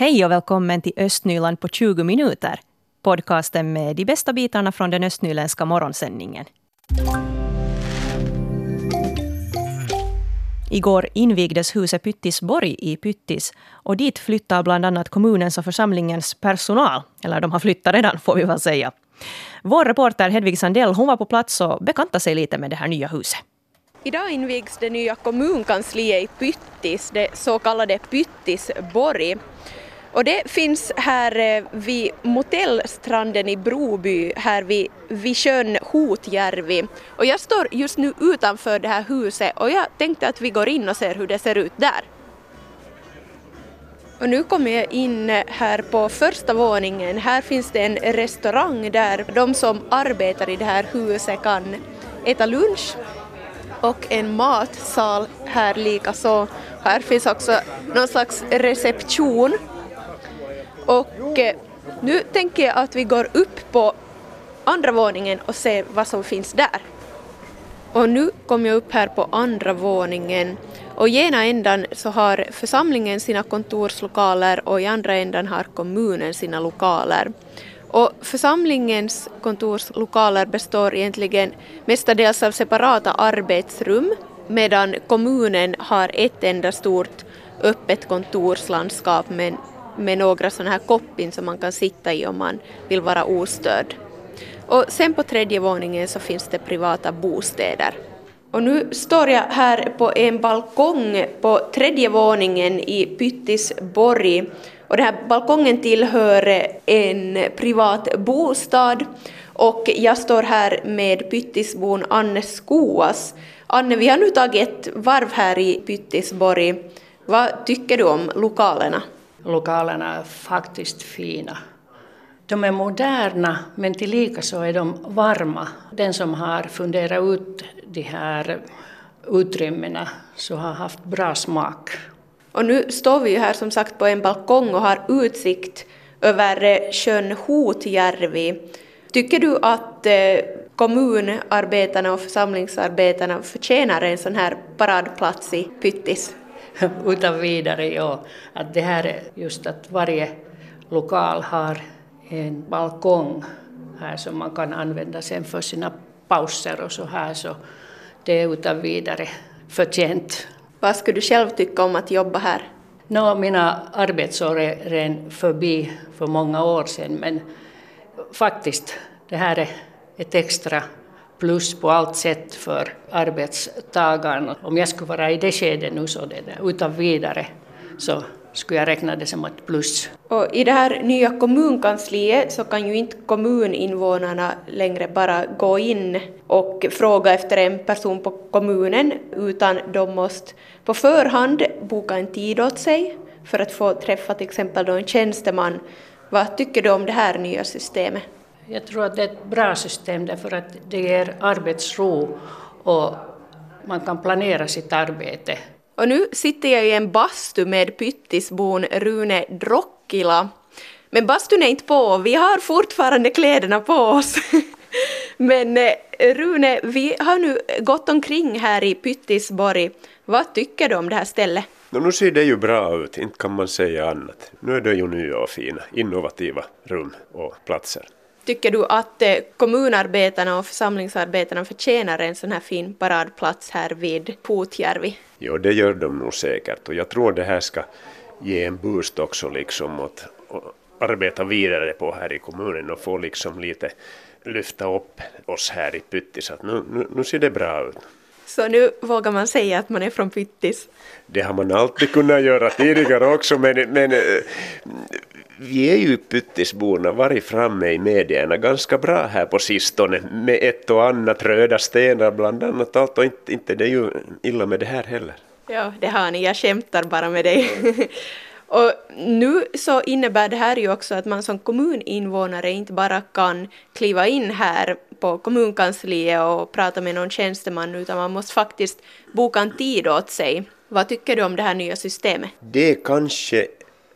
Hej och välkommen till Östnyland på 20 minuter. Podcasten med de bästa bitarna från den östnyländska morgonsändningen. Igår invigdes huset Pyttisborg i Pyttis och dit flyttar bland annat kommunens och församlingens personal. Eller de har flyttat redan får vi väl säga. Vår reporter Hedvig Sandell hon var på plats och bekantade sig lite med det här nya huset. Idag invigs det nya kommunkansliet i Pyttis, det så kallade Pyttisborg. Och det finns här eh, vid motellstranden i Broby, här vid, vid sjön Hotjärvi. Och jag står just nu utanför det här huset och jag tänkte att vi går in och ser hur det ser ut där. Och nu kommer jag in här på första våningen. Här finns det en restaurang där de som arbetar i det här huset kan äta lunch och en matsal här likaså. Här finns också någon slags reception och eh, nu tänker jag att vi går upp på andra våningen och ser vad som finns där. Och nu kom jag upp här på andra våningen och i ena ändan så har församlingen sina kontorslokaler och i andra ändan har kommunen sina lokaler. Och församlingens kontorslokaler består egentligen mestadels av separata arbetsrum medan kommunen har ett enda stort öppet kontorslandskap med med några sådana här koppin som man kan sitta i om man vill vara ostörd. Och sen på tredje våningen så finns det privata bostäder. Och nu står jag här på en balkong på tredje våningen i Pyttisborg och den här balkongen tillhör en privat bostad och jag står här med Pyttisbon Anne Skoas. Anne, vi har nu tagit ett varv här i Pyttisborg. Vad tycker du om lokalerna? Lokalerna är faktiskt fina. De är moderna, men tillika så är de varma. Den som har funderat ut de här utrymmena så har haft bra smak. Och nu står vi ju här som sagt på en balkong och har utsikt över eh, sjön Hotjärvi. Tycker du att eh, kommunarbetarna och församlingsarbetarna förtjänar en sån här paradplats i Pyttis? utan vidare, ja. Att det här är just att varje lokal har en balkong här som man kan använda sen för sina pauser och så här så det är utan vidare förtjänt. Vad skulle du själv tycka om att jobba här? No, mina arbetsår är redan förbi för många år sedan men faktiskt det här är ett extra plus på allt sätt för arbetstagaren. Om jag skulle vara i det skedet nu så det där, utan vidare så skulle jag räkna det som ett plus. Och I det här nya kommunkansliet så kan ju inte kommuninvånarna längre bara gå in och fråga efter en person på kommunen utan de måste på förhand boka en tid åt sig för att få träffa till exempel en tjänsteman. Vad tycker du om det här nya systemet? Jag tror att det är ett bra system därför att det ger arbetsro och man kan planera sitt arbete. Och nu sitter jag i en bastu med pyttisbon Rune Drockila. Men bastun är inte på, vi har fortfarande kläderna på oss. Men eh, Rune, vi har nu gått omkring här i Pyttisborg. Vad tycker du om det här stället? nu ser det ju bra ut, inte kan man säga annat. Nu är det ju nya och fina, innovativa rum och platser. Tycker du att eh, kommunarbetarna och församlingsarbetarna förtjänar en sån här fin paradplats här vid Putjärvi? Jo, det gör de nog säkert och jag tror det här ska ge en boost också liksom åt, arbeta vidare på här i kommunen och få liksom lite lyfta upp oss här i Pyttis att nu, nu, nu ser det bra ut. Så nu vågar man säga att man är från Pyttis? Det har man alltid kunnat göra tidigare också men, men eh, vi är ju pyttisborna varit framme i medierna ganska bra här på sistone med ett och annat röda stenar bland annat allt och inte, inte det är ju illa med det här heller. Ja, det har ni, jag skämtar bara med dig. och nu så innebär det här ju också att man som kommuninvånare inte bara kan kliva in här på kommunkansliet och prata med någon tjänsteman utan man måste faktiskt boka en tid åt sig. Vad tycker du om det här nya systemet? Det är kanske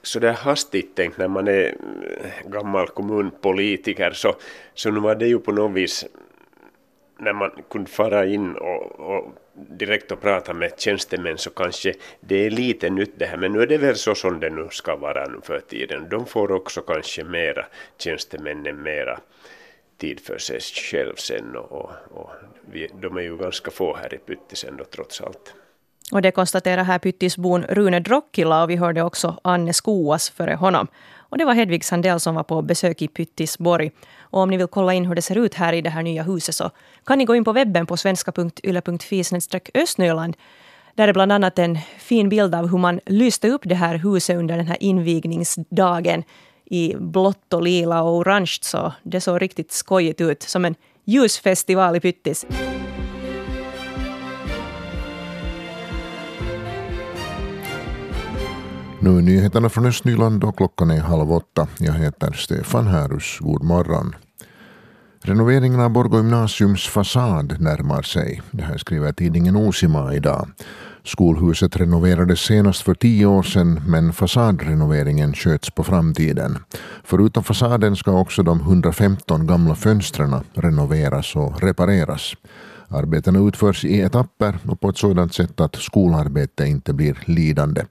så där hastigt tänkt när man är eh, gammal kommunpolitiker så, så nu var det ju på något vis när man kunde fara in och, och direkt och prata med tjänstemän så kanske det är lite nytt det här, men nu är det väl så som det nu ska vara nu för tiden. De får också kanske mera, tjänstemännen mera tid för sig själv sen och, och, och vi, de är ju ganska få här i Pyttis ändå trots allt. Och det konstaterar här Pyttisbon Rune Drockila och vi hörde också Anne Skoas före honom. Och det var Hedvig Sandell som var på besök i Pyttisborg. Och om ni vill kolla in hur det ser ut här i det här nya huset så kan ni gå in på webben på svenska.yle.fi östnyland. Där är bland annat en fin bild av hur man lyste upp det här huset under den här invigningsdagen i blått och lila och orange. Så det såg riktigt skojigt ut, som en ljusfestival i Pyttis. Nu är nyheterna från Östnyland och klockan är halv åtta. Jag heter Stefan Härus. God morgon. Renoveringen av Borgå gymnasiums fasad närmar sig. Det här skriver tidningen Osima idag. Skolhuset renoverades senast för tio år sedan men fasadrenoveringen sköts på framtiden. Förutom fasaden ska också de 115 gamla fönstren renoveras och repareras. Arbetena utförs i etapper och på ett sådant sätt att skolarbete inte blir lidande.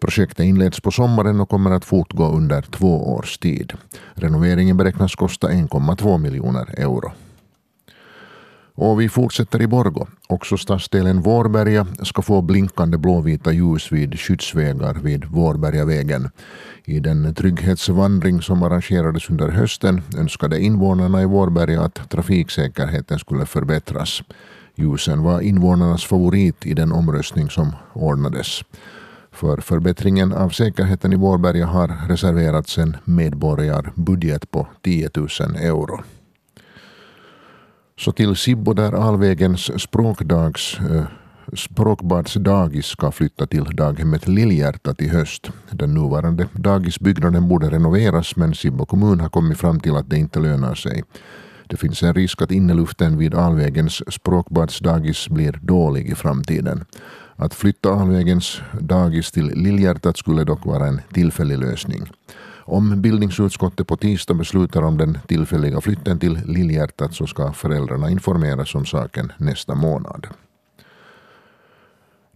Projektet inleds på sommaren och kommer att fortgå under två års tid. Renoveringen beräknas kosta 1,2 miljoner euro. Och vi fortsätter i Borgo. Också stadsdelen Vårberga ska få blinkande blåvita ljus vid skyddsvägar vid Vårbergavägen. I den trygghetsvandring som arrangerades under hösten önskade invånarna i Vårberga att trafiksäkerheten skulle förbättras. Ljusen var invånarnas favorit i den omröstning som ordnades. För förbättringen av säkerheten i Vårberga har reserverats en medborgarbudget på 10 000 euro. Så till Sibbo där Alvägens språkdags eh, Språkbadsdagis ska flytta till daghemmet Lillhjärtat i höst. Den nuvarande dagisbyggnaden borde renoveras men Sibbo kommun har kommit fram till att det inte lönar sig. Det finns en risk att inneluften vid Alvägens språkbadsdagis blir dålig i framtiden. Att flytta Alvägens dagis till Lillhjärtat skulle dock vara en tillfällig lösning. Om bildningsutskottet på tisdag beslutar om den tillfälliga flytten till Lillhjärtat så ska föräldrarna informeras om saken nästa månad.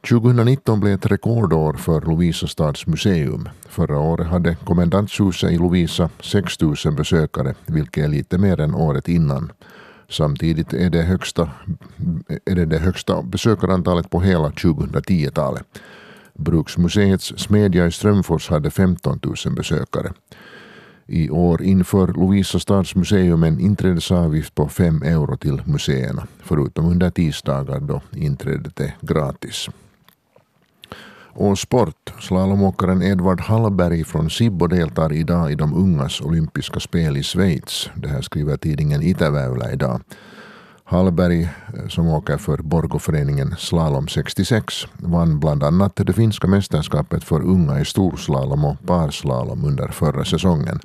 2019 blev ett rekordår för Lovisa stads museum. Förra året hade kommendantshuset i Lovisa 6 000 besökare, vilket är lite mer än året innan. Samtidigt är det, högsta, är det det högsta besökarantalet på hela 2010-talet. Bruksmuseets smedja i Strömfors hade 15 000 besökare. I år inför Lovisa stads museum en inträdesavgift på 5 euro till museerna, förutom under tisdagar då inträdet är gratis. Och sport. Slalomåkaren Edvard Hallberg från Sibbo deltar idag i de ungas olympiska spel i Schweiz. Det här skriver tidningen Itäväylä idag. Hallberg, eh, som åker för Borgoföreningen Slalom 66, vann bland annat det finska mästerskapet för unga i storslalom och parslalom under förra säsongen.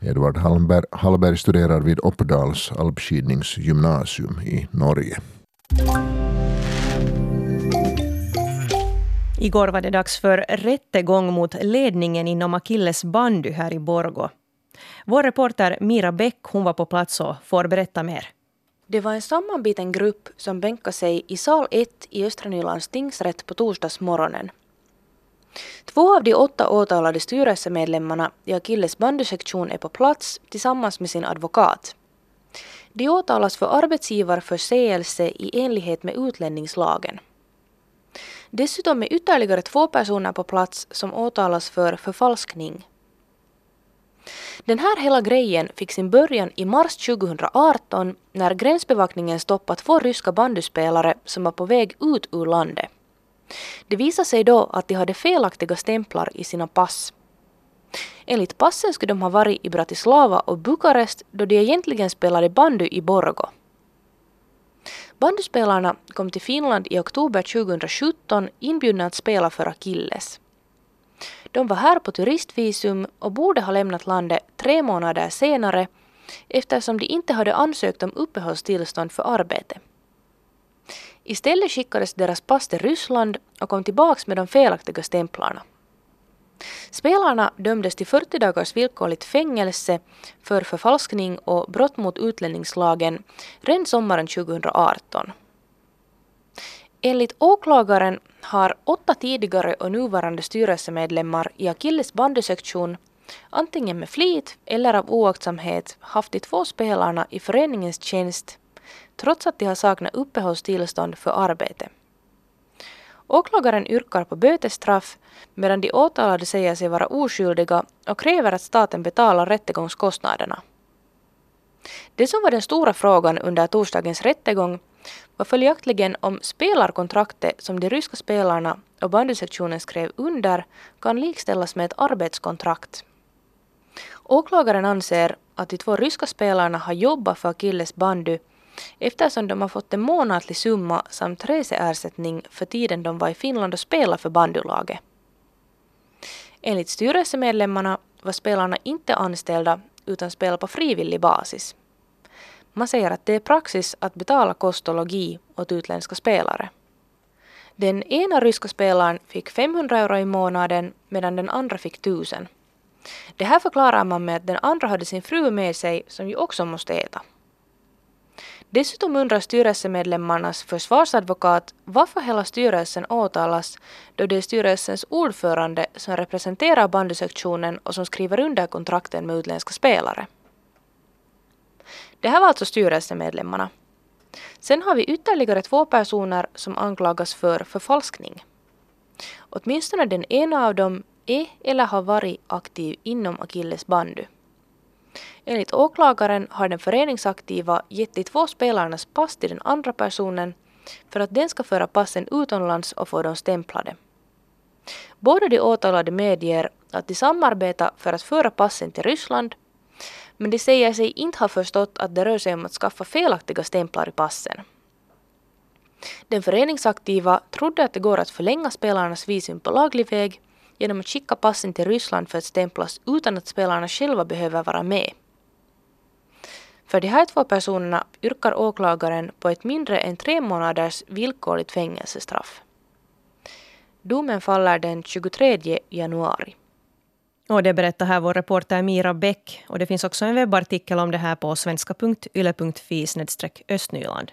Edvard Hallberg, Hallberg studerar vid Oppdals alpskidningsgymnasium i Norge. Igår var det dags för rättegång mot ledningen inom Akilles bandy här i Borgo. Vår reporter Mira Bäck hon var på plats och får berätta mer. Det var en sammanbiten grupp som bänkade sig i sal 1 i Östra Nylands tingsrätt på torsdagsmorgonen. Två av de åtta åtalade styrelsemedlemmarna i Akilles bandysektion är på plats tillsammans med sin advokat. De åtalas för arbetsgivarförseelse i enlighet med utlänningslagen. Dessutom är ytterligare två personer på plats som åtalas för förfalskning. Den här hela grejen fick sin början i mars 2018 när gränsbevakningen stoppat två ryska bandyspelare som var på väg ut ur landet. Det visade sig då att de hade felaktiga stämplar i sina pass. Enligt passen skulle de ha varit i Bratislava och Bukarest då de egentligen spelade bandy i Borgo. Bandyspelarna kom till Finland i oktober 2017 inbjudna att spela för Akilles. De var här på turistvisum och borde ha lämnat landet tre månader senare eftersom de inte hade ansökt om uppehållstillstånd för arbete. Istället skickades deras pass till Ryssland och kom tillbaks med de felaktiga stämplarna. Spelarna dömdes till 40 dagars villkorligt fängelse för förfalskning och brott mot utlänningslagen redan sommaren 2018. Enligt åklagaren har åtta tidigare och nuvarande styrelsemedlemmar i Akilles bandysektion antingen med flit eller av oaktsamhet haft de två spelarna i föreningens tjänst trots att de har saknat uppehållstillstånd för arbete. Åklagaren yrkar på bötesstraff medan de åtalade säger sig vara oskyldiga och kräver att staten betalar rättegångskostnaderna. Det som var den stora frågan under torsdagens rättegång var följaktligen om spelarkontraktet som de ryska spelarna och bandysektionen skrev under kan likställas med ett arbetskontrakt. Åklagaren anser att de två ryska spelarna har jobbat för Akilles bandy eftersom de har fått en månatlig summa samt reseersättning för tiden de var i Finland och spelade för bandylaget. Enligt styrelsemedlemmarna var spelarna inte anställda utan spela på frivillig basis. Man säger att det är praxis att betala kost och logi åt utländska spelare. Den ena ryska spelaren fick 500 euro i månaden medan den andra fick 1000. Det här förklarar man med att den andra hade sin fru med sig som ju också måste äta. Dessutom undrar styrelsemedlemmarnas försvarsadvokat varför hela styrelsen åtalas då det är styrelsens ordförande som representerar bandysektionen och som skriver under kontrakten med utländska spelare. Det här var alltså styrelsemedlemmarna. Sen har vi ytterligare två personer som anklagas för förfalskning. Åtminstone den ena av dem är eller har varit aktiv inom Akilles bandy. Enligt åklagaren har den föreningsaktiva gett de två spelarnas pass till den andra personen för att den ska föra passen utomlands och få dem stämplade. Båda de åtalade medger att de samarbetar för att föra passen till Ryssland men de säger sig inte ha förstått att det rör sig om att skaffa felaktiga stämplar i passen. Den föreningsaktiva trodde att det går att förlänga spelarnas visum på laglig väg genom att skicka passen till Ryssland för att stämplas utan att spelarna själva behöver vara med. För de här två personerna yrkar åklagaren på ett mindre än tre månaders villkorligt fängelsestraff. Domen faller den 23 januari. Och det berättar här vår reporter Mira Bäck. Och det finns också en webbartikel om det här på svenska.yle.fi östnyland.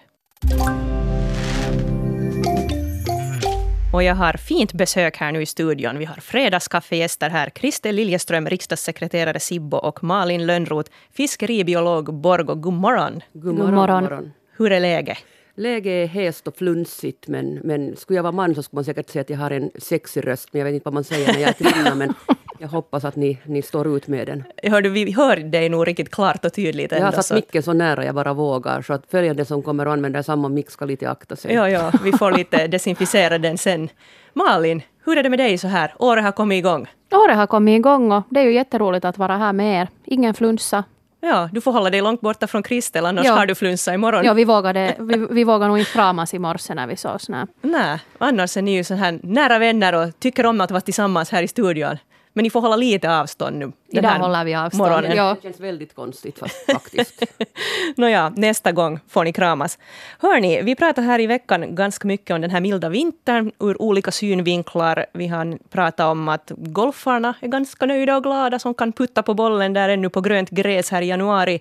Och jag har fint besök här nu i studion. Vi har fredagskaffegäster här. Kristel Liljeström, riksdagssekreterare Sibbo och Malin Lönnroth, fiskeribiolog Borgo. God morgon. God morgon. God morgon. Hur är läget? Läget är hest och flunsigt, men, men skulle jag vara man så skulle man säkert säga att jag har en sexig röst, men jag vet inte vad man säger när jag är kvinna, men jag hoppas att ni, ni står ut med den. Hörde, vi hör dig nog riktigt klart och tydligt. Jag har satt så micken så nära jag bara vågar, så att följande som kommer att använda samma mick ska lite akta sig. Ja, ja, vi får lite desinficera den sen. Malin, hur är det med dig så här? Året har kommit igång. Året har kommit igång och det är ju jätteroligt att vara här med er. Ingen flunsa, Ja, du får hålla dig långt borta från Kristel, annars ja. har du flunsa imorgon. Ja, vi vågade, vi, vi vågade nog inte kramas i morse när vi sågs. Nej, annars är ni ju så här nära vänner och tycker om att vara tillsammans här i studion. Men ni får hålla lite avstånd nu. Idag håller vi avstånd. Morgonen. Ja. Det känns väldigt konstigt faktiskt. Nåja, nästa gång får ni kramas. Hörni, vi pratar här i veckan ganska mycket om den här milda vintern ur olika synvinklar. Vi har pratat om att golfarna är ganska nöjda och glada som kan putta på bollen där ännu på grönt gräs här i januari.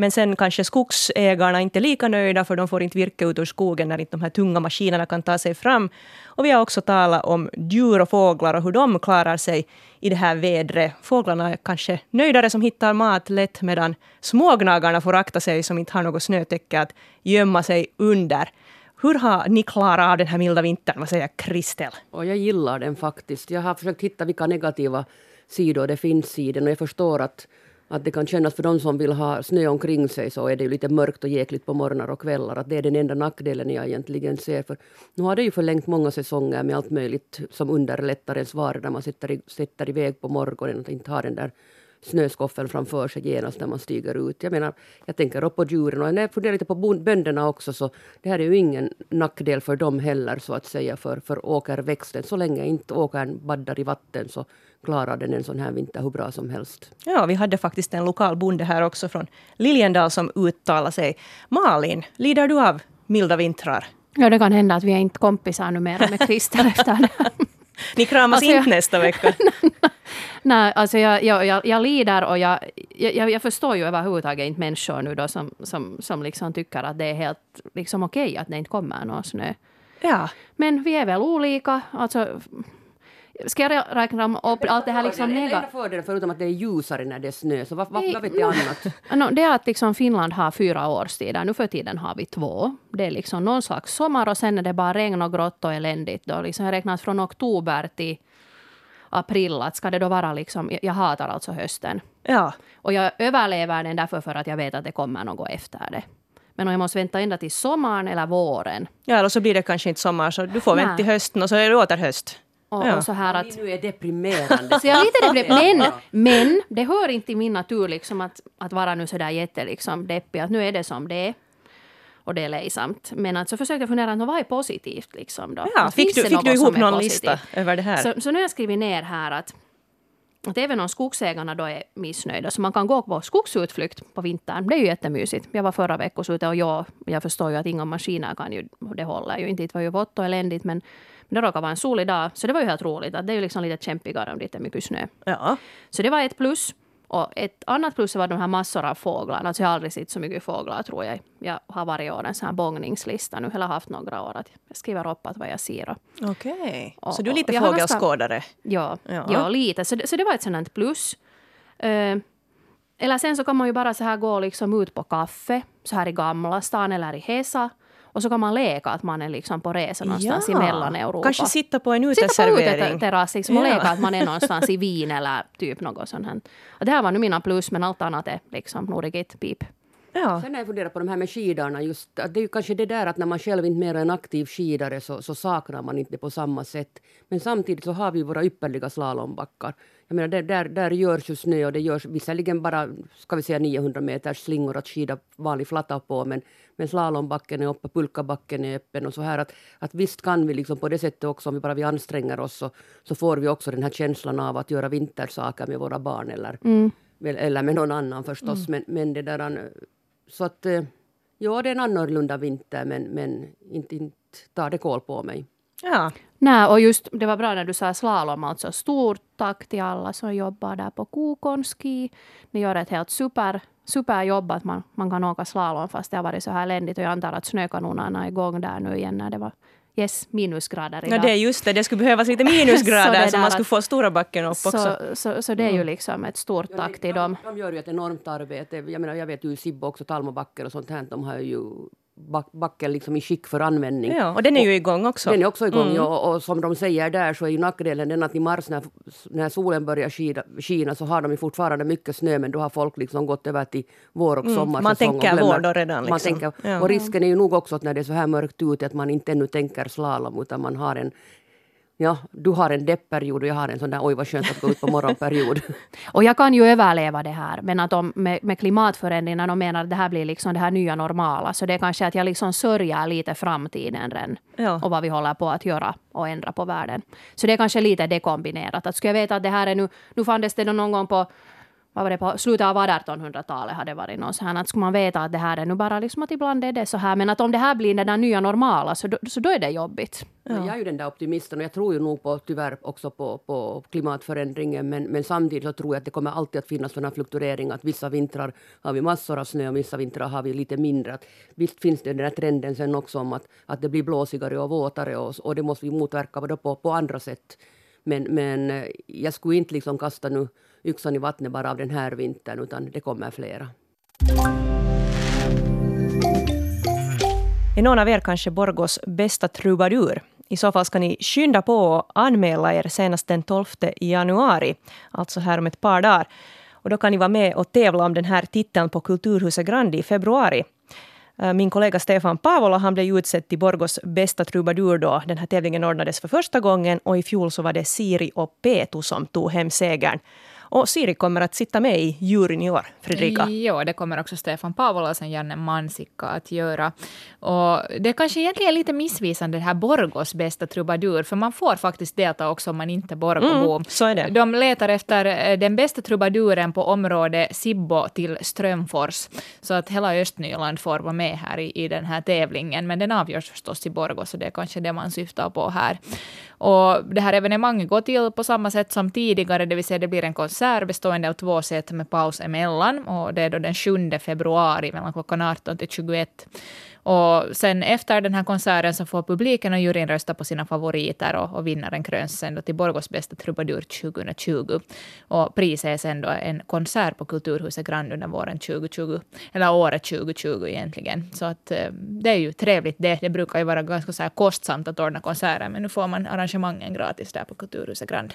Men sen kanske skogsägarna inte är lika nöjda för de får inte virke ut ur skogen när inte de här tunga maskinerna kan ta sig fram. Och vi har också talat om djur och fåglar och hur de klarar sig i det här vädret. Fåglarna är kanske nöjdare som hittar mat lätt medan smågnagarna får akta sig som inte har något snötäcke att gömma sig under. Hur har ni klarat av den här milda vintern? Vad säger Kristel? Och jag gillar den faktiskt. Jag har försökt hitta vilka negativa sidor det finns i den och jag förstår att att det kan kännas för de som vill ha snö omkring sig så är det ju lite mörkt och jäkligt på morgnar och kvällar. Att det är den enda nackdelen jag egentligen ser. För nu har det ju förlängt många säsonger med allt möjligt som underlättar ens vardag man sätter, i, sätter iväg på morgonen och inte har den där snöskoffeln framför sig genast när man stiger ut. Jag menar, jag tänker på djuren och när jag funderar lite på bönderna också så det här är ju ingen nackdel för dem heller så att säga för, för åkerväxten. Så länge inte åkern baddar i vatten så klarar den en sån här vinter hur bra som helst. Ja, vi hade faktiskt en lokal bonde här också från Liljendal som uttalade sig. Malin, lider du av milda vintrar? Ja, det kan hända att vi är inte kompisar numera med Kristel efter det Ni kramas Alltså, inte jag- nästa vecka. Nej, alltså jag, jag, jag, jag lider och jag, jag, jag förstår ju överhuvudtaget inte människor nu då som, som, som liksom tycker att det är helt liksom okej att det inte kommer någon snö. Ja. Men vi är väl olika. Alltså, ska jag räkna upp allt det här liksom nega- enda fördelen, förutom att det är ljusare när det är snö, så vad, vad, vad vet jag annat? No, det är att liksom Finland har fyra årstider. Nu för tiden har vi två. Det är liksom någon slags sommar och sen är det bara regn och grått och eländigt. Då. Liksom jag räknar från oktober till april. Att ska det då vara liksom, jag- hatar alltså hösten. Ja. Och jag överlever den därför för att jag vet att det kommer något efter det. Men om jag måste vänta ända till sommaren eller våren. ja, eller så blir det kanske inte sommar så du får vänta Nej. till hösten och så är det åter höst. Och, Ja. och så här att... Nu är deprimerande. Så jag är lite deprimerad. Men, men det hör inte i min natur liksom att, att vara nu sådär jätte liksom deppig. Att nu är det som det är. Och det är ledsamt. Men att så försökte jag fundera, vad är positivt liksom då? Ja, Att fick du, fick du ihop är någon positivt? lista över det här? Så, så nu har jag skrivit ner här att, att även om skogsägarna då är missnöjda, så man kan gå på skogsutflykt på vintern. Det är ju jättemysigt. Jag var förra veckan ute och jag, jag förstår ju att inga maskiner kan ju, det håller ju inte. Det var ju vått och eländigt men, det råkade vara en solig dag. Så det var ju helt roligt. Att det är ju liksom lite kämpigare om det inte är mycket snö. Ja. Så det var ett plus. Och ett annat plus var de här massor av fåglar. Alltså jag har aldrig sett så mycket fåglar tror jag. Jag har varje år en sån här bångningslista nu. Eller haft några år. Att jag skriver upp att vad jag ser. Okej. Och- Så du är lite jag fågelskådare? ja, Ja. ja. lite. Så, det- så det var ett sådant plus. Eh, eller sen så kan man ju bara så här gå liksom ut på kaffe. Så här i Gamla stan eller i Hesa. Och så kan man leka att man är liksom på resa någonstans i Mellaneuropa. Kanske sitta på en Sitta på uteservering. uteterrass liksom, och Ja. leka att man är någonstans i Wien eller typ något sånt. här. Och det här var nu mina plus, men allt annat är liksom nog pip. Ja. Sen har jag funderat på de här med skidarna, just att det är ju kanske det där att när man själv inte mer är en aktiv skidare så, så saknar man inte på samma sätt. Men samtidigt så har vi våra ypperliga slalombackar. Jag menar, där, där, där görs ju snö och det görs visserligen bara ska vi säga 900 meters slingor att skida vanlig flatta på men, men slalombacken är uppe, pulkabacken är öppen och så här att, att visst kan vi liksom på det sättet också om vi bara vi anstränger oss så, så får vi också den här känslan av att göra vintersaker med våra barn eller, väl- eller med någon annan förstås. Men, men det där, så att eh, ja, det är en annorlunda vinter men, men inte, inte tar det koll på mig. ja. Nej, och just det var bra när du sa slalom, alltså stort tack till alla som jobbar där på Kukonski. Ni gör ett helt super, superjobb att man, man kan åka slalom fast det har varit så här eländigt och jag antar att snökanonerna är igång där nu igen när det var yes, minusgrader idag. ja, det är just det. Det skulle behövas lite Så minusgrader så, där man skulle få stora backen upp också. så, så, så det är ju liksom ett stort tack till dem. De gör ju ett enormt arbete. Jag, menar, jag vet ju Sibbo också, Talmobacken och sånt här, de har ju backen liksom i skick för användning. Ja, och den är ju igång också. Den är också igång, Mm. ja, och, och som de säger där så är ju nackdelen den att i mars när, när solen börjar skida, skina så har de ju fortfarande mycket snö men då har folk liksom gått över till vår och sommarsäsong. Mm. Man tänker och vår då redan, Man liksom. tänker, Ja. Och risken är ju nog också att när det är så här mörkt ute att man inte ännu tänker slalom utan man har en Ja, du har en deppperiod och jag har en sån där oj vad skönt att gå ut på morgonperiod. Och jag kan ju överleva det här, men att de, med, med klimatförändringarna, de menar att det här blir liksom det här nya normala. Så det är kanske att jag liksom sörjer lite framtiden redan. Ja. Och vad vi håller på att göra och ändra på världen. Så det är kanske lite dekombinerat. Att skulle jag veta att det här är nu, nu fanns det någon gång på vad var det på slutet av 1800-talet hade varit någon så här att skulle man veta att det här är nu bara liksom att ibland är det så här men att om det här blir det där nya normala så då, så då är det jobbigt. Men Jag är ju den där optimisten och jag tror ju nog på, tyvärr också på, på klimatförändringen men, men samtidigt så tror jag att det kommer alltid att finnas sådana fluktueringar att vissa vintrar har vi massor av snö och vissa vintrar har vi lite mindre. Att visst finns det den här trenden sen också om att, att det blir blåsigare och våtare och, och det måste vi motverka på, på andra sätt. Men, men eh, jag skulle inte liksom kasta nu yxan i vattnet bara av den här vintern utan det kommer flera. Är någon av er kanske Borgos bästa trubadur? I så fall ska ni skynda på och anmäla er senast den 12 januari, alltså här om ett par dagar. Och då kan ni vara med och tävla om den här titeln på Kulturhuset Grand i februari. Eh, min kollega Stefan Pavola han blev utsedd till Borgos bästa trubadur då den här tävlingen ordnades för första gången och i fjol så var det Siri och Petu som tog hem segern. Och Siri kommer att sitta med i juryn i år, Fredrika. Jo, det kommer också Stefan Paavola och Janne Mansikka att göra. Och det är kanske egentligen lite missvisande det här Borgos bästa trubadur, för man får faktiskt delta också om man inte är Borgobo. Mm, så är det. De letar efter eh, den bästa trubaduren på området Sibbo till Strömfors, så att hela Östnyland får vara med här i, i den här tävlingen, men den avgörs förstås i Borgå, så det är kanske det man syftar på här. Och det här evenemanget går till på samma sätt som tidigare, det vill säga det blir en konsert bestående av två set med paus emellan. Och det är då den 7 februari mellan klockan 18 till 21. Och sen efter den här konserten så får publiken och juryn rösta på sina favoriter och, och vinnaren kröns sen då till Borgos bästa trubadur 2020. Och priset är sen då en konsert på Kulturhuset Grand under våren 2020, eller året 2020 egentligen. Så att eh, det är ju trevligt det. Det brukar ju vara ganska så här kostsamt att ordna konserter, men nu får man arrangemangen gratis där på Kulturhuset Grand.